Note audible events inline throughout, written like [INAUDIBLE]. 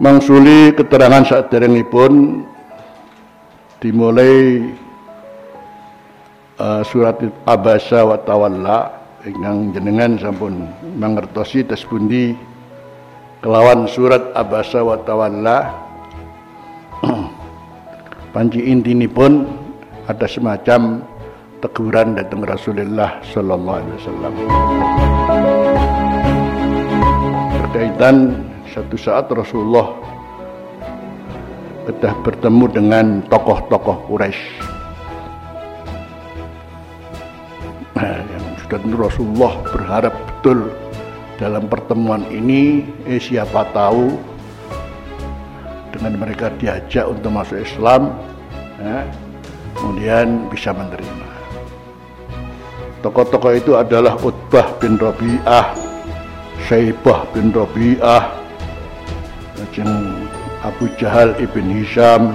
mangsuli keterangan saat pun dimulai uh, surat abasa wa tawalla ingkang jenengan sampun mangertosi tes kelawan surat abasa wa tawalla. [CLEARS THROAT] Panci pun ada semacam teguran datang Rasulullah sallallahu alaihi wasallam. Berkaitan satu saat Rasulullah sudah bertemu dengan tokoh-tokoh Quraisy. Nah, yang sudah Rasulullah berharap betul dalam pertemuan ini eh, siapa tahu dengan mereka diajak untuk masuk Islam ya, kemudian bisa menerima tokoh-tokoh itu adalah Utbah bin Rabi'ah Syaibah bin Rabi'ah Lajeng Abu Jahal ibn Hisham.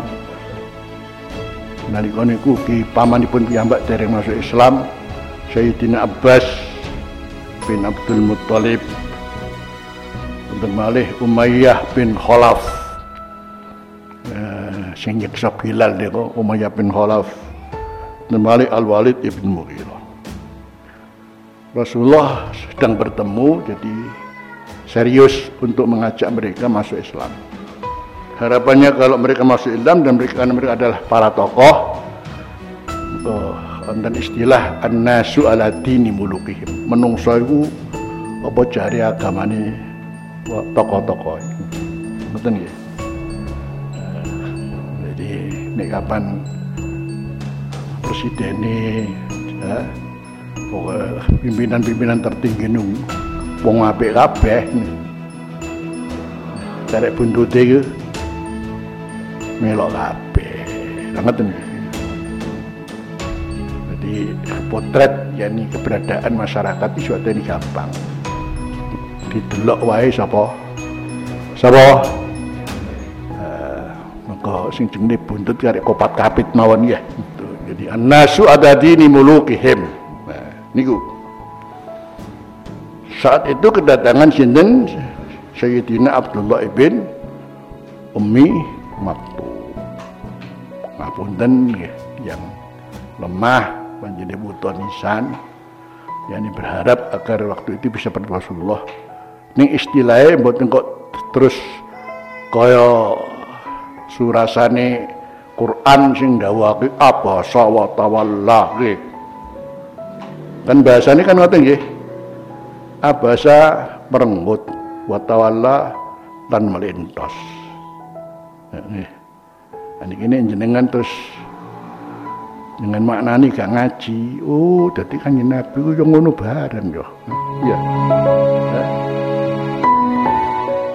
Nalika niku ki pamanipun piyambak dereng masuk Islam Sayyidina Abbas bin Abdul Muttalib. Untuk malih Umayyah bin Khalaf. Eh, sing nyeksa Bilal niku Umayyah bin Khalaf. Dan malih Al-Walid ibn Mughirah. Rasulullah sedang bertemu jadi serius untuk mengajak mereka masuk Islam. Harapannya kalau mereka masuk Islam dan mereka mereka adalah para tokoh, oh, dan istilah an-nasu ala dini mulukihim. Menungso itu apa cari agama ini tokoh-tokoh. Betul ya? Jadi ini kapan presiden ini, ya, pimpinan-pimpinan tertinggi nung wong apik kabeh Karek buntute iku melok kabeh. Ngoten. Jadi potret yakni keberadaan masyarakat itu suatu ini gampang. Didelok wae sapa? Sapa? Uh, maka sing jenenge buntut karek kopat kapit mawon ya. Jadi annasu adadini mulukihim. Nah, niku saat itu kedatangan sinten? Sayyidina Abdullah ibn Ummi Maktum. Ngapunten yang lemah menjadi buta nisan. Yang berharap agar waktu itu bisa bertemu Rasulullah. Ini istilahnya buat kok terus kaya surasane Quran sing dawake apa sawa tawalla. Kan bahasanya kan ngoten nggih abasa merenggut watawalla dan melintos. Ini. Ini jenengan terus dengan maknani gak ngaji. Oh jadi kan nabi itu yang ngono bareng yo. Iya.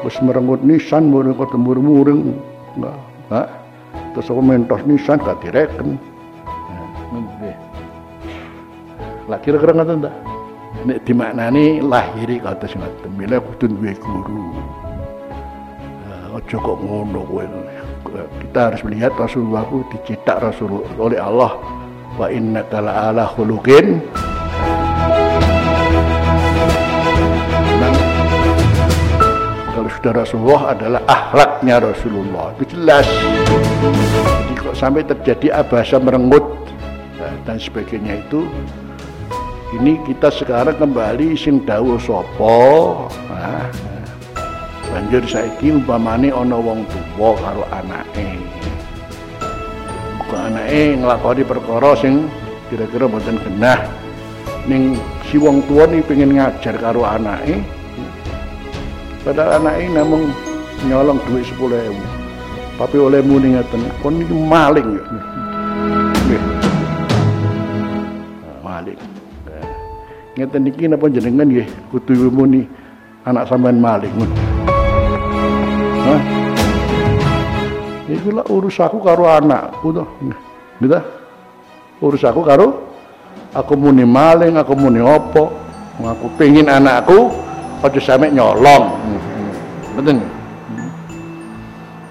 Terus merenggut nisan muring kota muring enggak enggak terus aku mentos nisan gak direken nah, lagi kira-kira nggak tahu nek dimaknani lahiri sing ngoten mila kudu duwe guru. Aja kok ngono kowe. Kita harus melihat Rasulullah itu dicetak Rasul oleh Allah. Wa innaka ala khuluqin. Kalau sudah Rasulullah adalah akhlaknya Rasulullah. Itu jelas. Jadi kok sampai terjadi abasa merenggut dan sebagainya itu ini kita sekarang kembali sing dawuh sapa? Nah, banjur saiki umpamane ana wong tuwa karo anake. Kok anake nglakoni perkara sing kira-kira mboten genah? Ning si wong tuwa nih pengen ngajar karo anake. Padahal anake namung nyolong duit 10.000 tapi oleh muni ngeten kon maling ya. Maling ngeten niki napa jenengan nggih kudu muni anak sampean maling ngono. Hah? Iku lah urus aku karo anakku to. Gitu. Urus aku karo aku muni maling, aku muni opo. Aku pengin anakku aja sampe nyolong. Betul.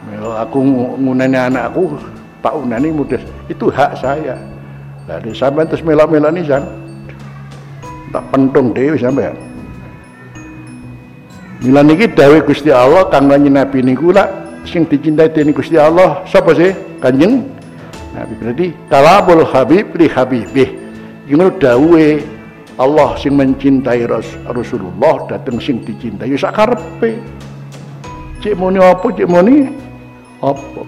Melo aku ngunani anakku, tak unani mudah. Itu hak saya. Dari sampai terus melok-melok nih tak pentung dewi sampai Mila niki dawuh Gusti Allah kang Nabi niku lah sing dicintai dening Gusti Allah sapa sih? Kanjeng? Nabi berarti kalabul habib li habibih. Iki dawe Allah sing mencintai Rasulullah dateng sing dicintai sak karepe. Cek muni apa cek muni? Apa?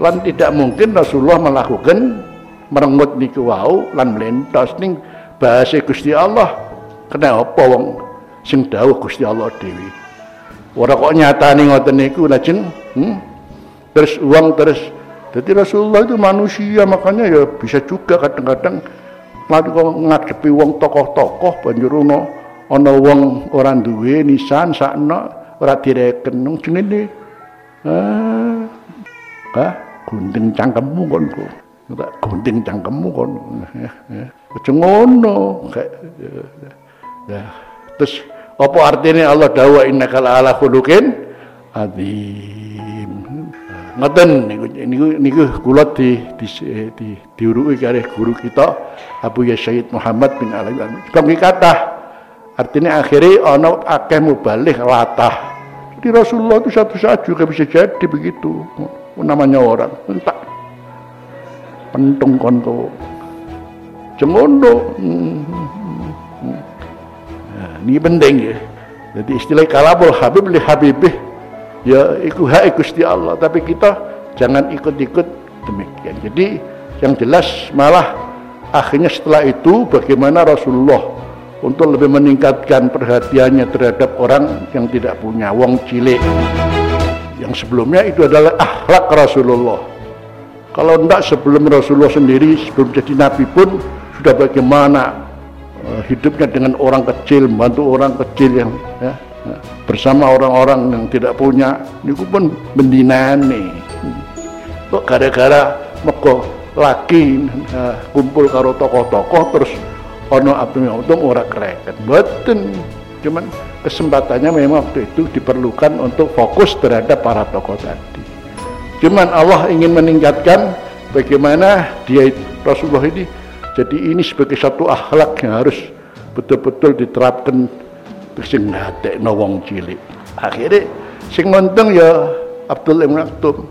Lan tidak mungkin Rasulullah melakukan merengut niku wau lan melentos ning bahasa Gusti Allah. Kena apa wong sing dawuh Gusti Allah dewi ora kok nyatane ngoten niku lajeng? Hmm? terus uang terus jadi Rasulullah itu manusia makanya ya bisa juga kadang-kadang Lalu kok ngadepi wong tokoh-tokoh banjur ono ana wong ora duwe nisan sakno ora direken jenenge. Ah ah gunting cangkemmu kon tak gunting cangkemmu kon aja ngono ya terus apa artinya Allah dawa innaka ala khuluqin adzim ngoten niku niku niku kula di di di diuruki kali guru kita Abu Yasyid Muhammad bin Alawi kami kata artinya akhirnya ono akeh mubalik latah. Di Rasulullah itu satu saat juga bisa jadi begitu. Namanya orang entah. Pentung konto cemondo. Nah, ini penting ya. Jadi istilah kalabul habib li habibih. Ya ikut hak Gusti Allah. Tapi kita jangan ikut-ikut demikian. Jadi yang jelas malah akhirnya setelah itu bagaimana Rasulullah untuk lebih meningkatkan perhatiannya terhadap orang yang tidak punya wong cilik. Yang sebelumnya itu adalah akhlak Rasulullah. Kalau tidak sebelum Rasulullah sendiri sebelum jadi Nabi pun sudah bagaimana uh, hidupnya dengan orang kecil membantu orang kecil yang ya, bersama orang-orang yang tidak punya niku pun nih kok gara-gara meko laki uh, kumpul karo tokoh-tokoh terus ono abdi untung ora kereket. Betul cuman kesempatannya memang waktu itu diperlukan untuk fokus terhadap para tokoh tadi. Cuman Allah ingin meningkatkan bagaimana dia Rasulullah ini jadi ini sebagai satu akhlak yang harus betul-betul diterapkan. Sing ngatekno wong cilik. Akhirnya sing montong ya Abdul Ibn Maktum.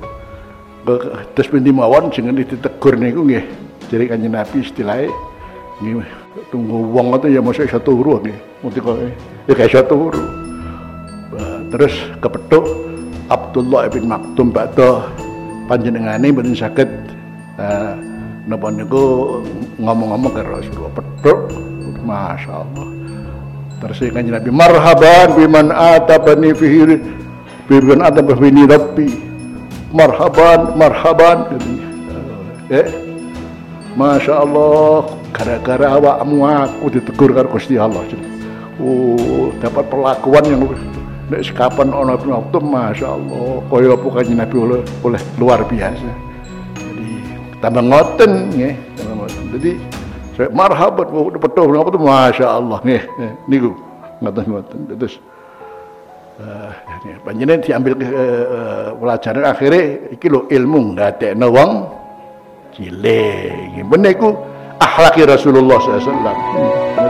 Terus binti mawon sing ditegur niku nggih. Jadi kanjeng Nabi istilahnya nggih tunggu wong itu ya mesti iso turu nggih. Mesti kok ya gak iso turu. Terus kepethuk Abdullah bin Maktum bakdo panjenengane mboten saged uh, napa niku ngomong-ngomong karo Rasulullah petuk Masya Allah. Terus kanjeng Nabi marhaban biman atabani fihi biman atabani rabbi. Marhaban marhaban eh Masya Allah gara-gara awakmu aku ditegur karo Gusti Allah oh dapat perlakuan yang nek sekapan ana waktu Masya Allah kaya apa kanjeng Nabi oleh, oleh luar biasa tambah ngoten nggih. Tambah ngoten. Jadi saya marhabat betul apa tuh masya Allah nih niku ngoten ngoten terus uh, panjenengan diambil uh, pelajaran akhirnya iki lo ilmu ndadekno wong cilik. Bener iku akhlaki Rasulullah sallallahu.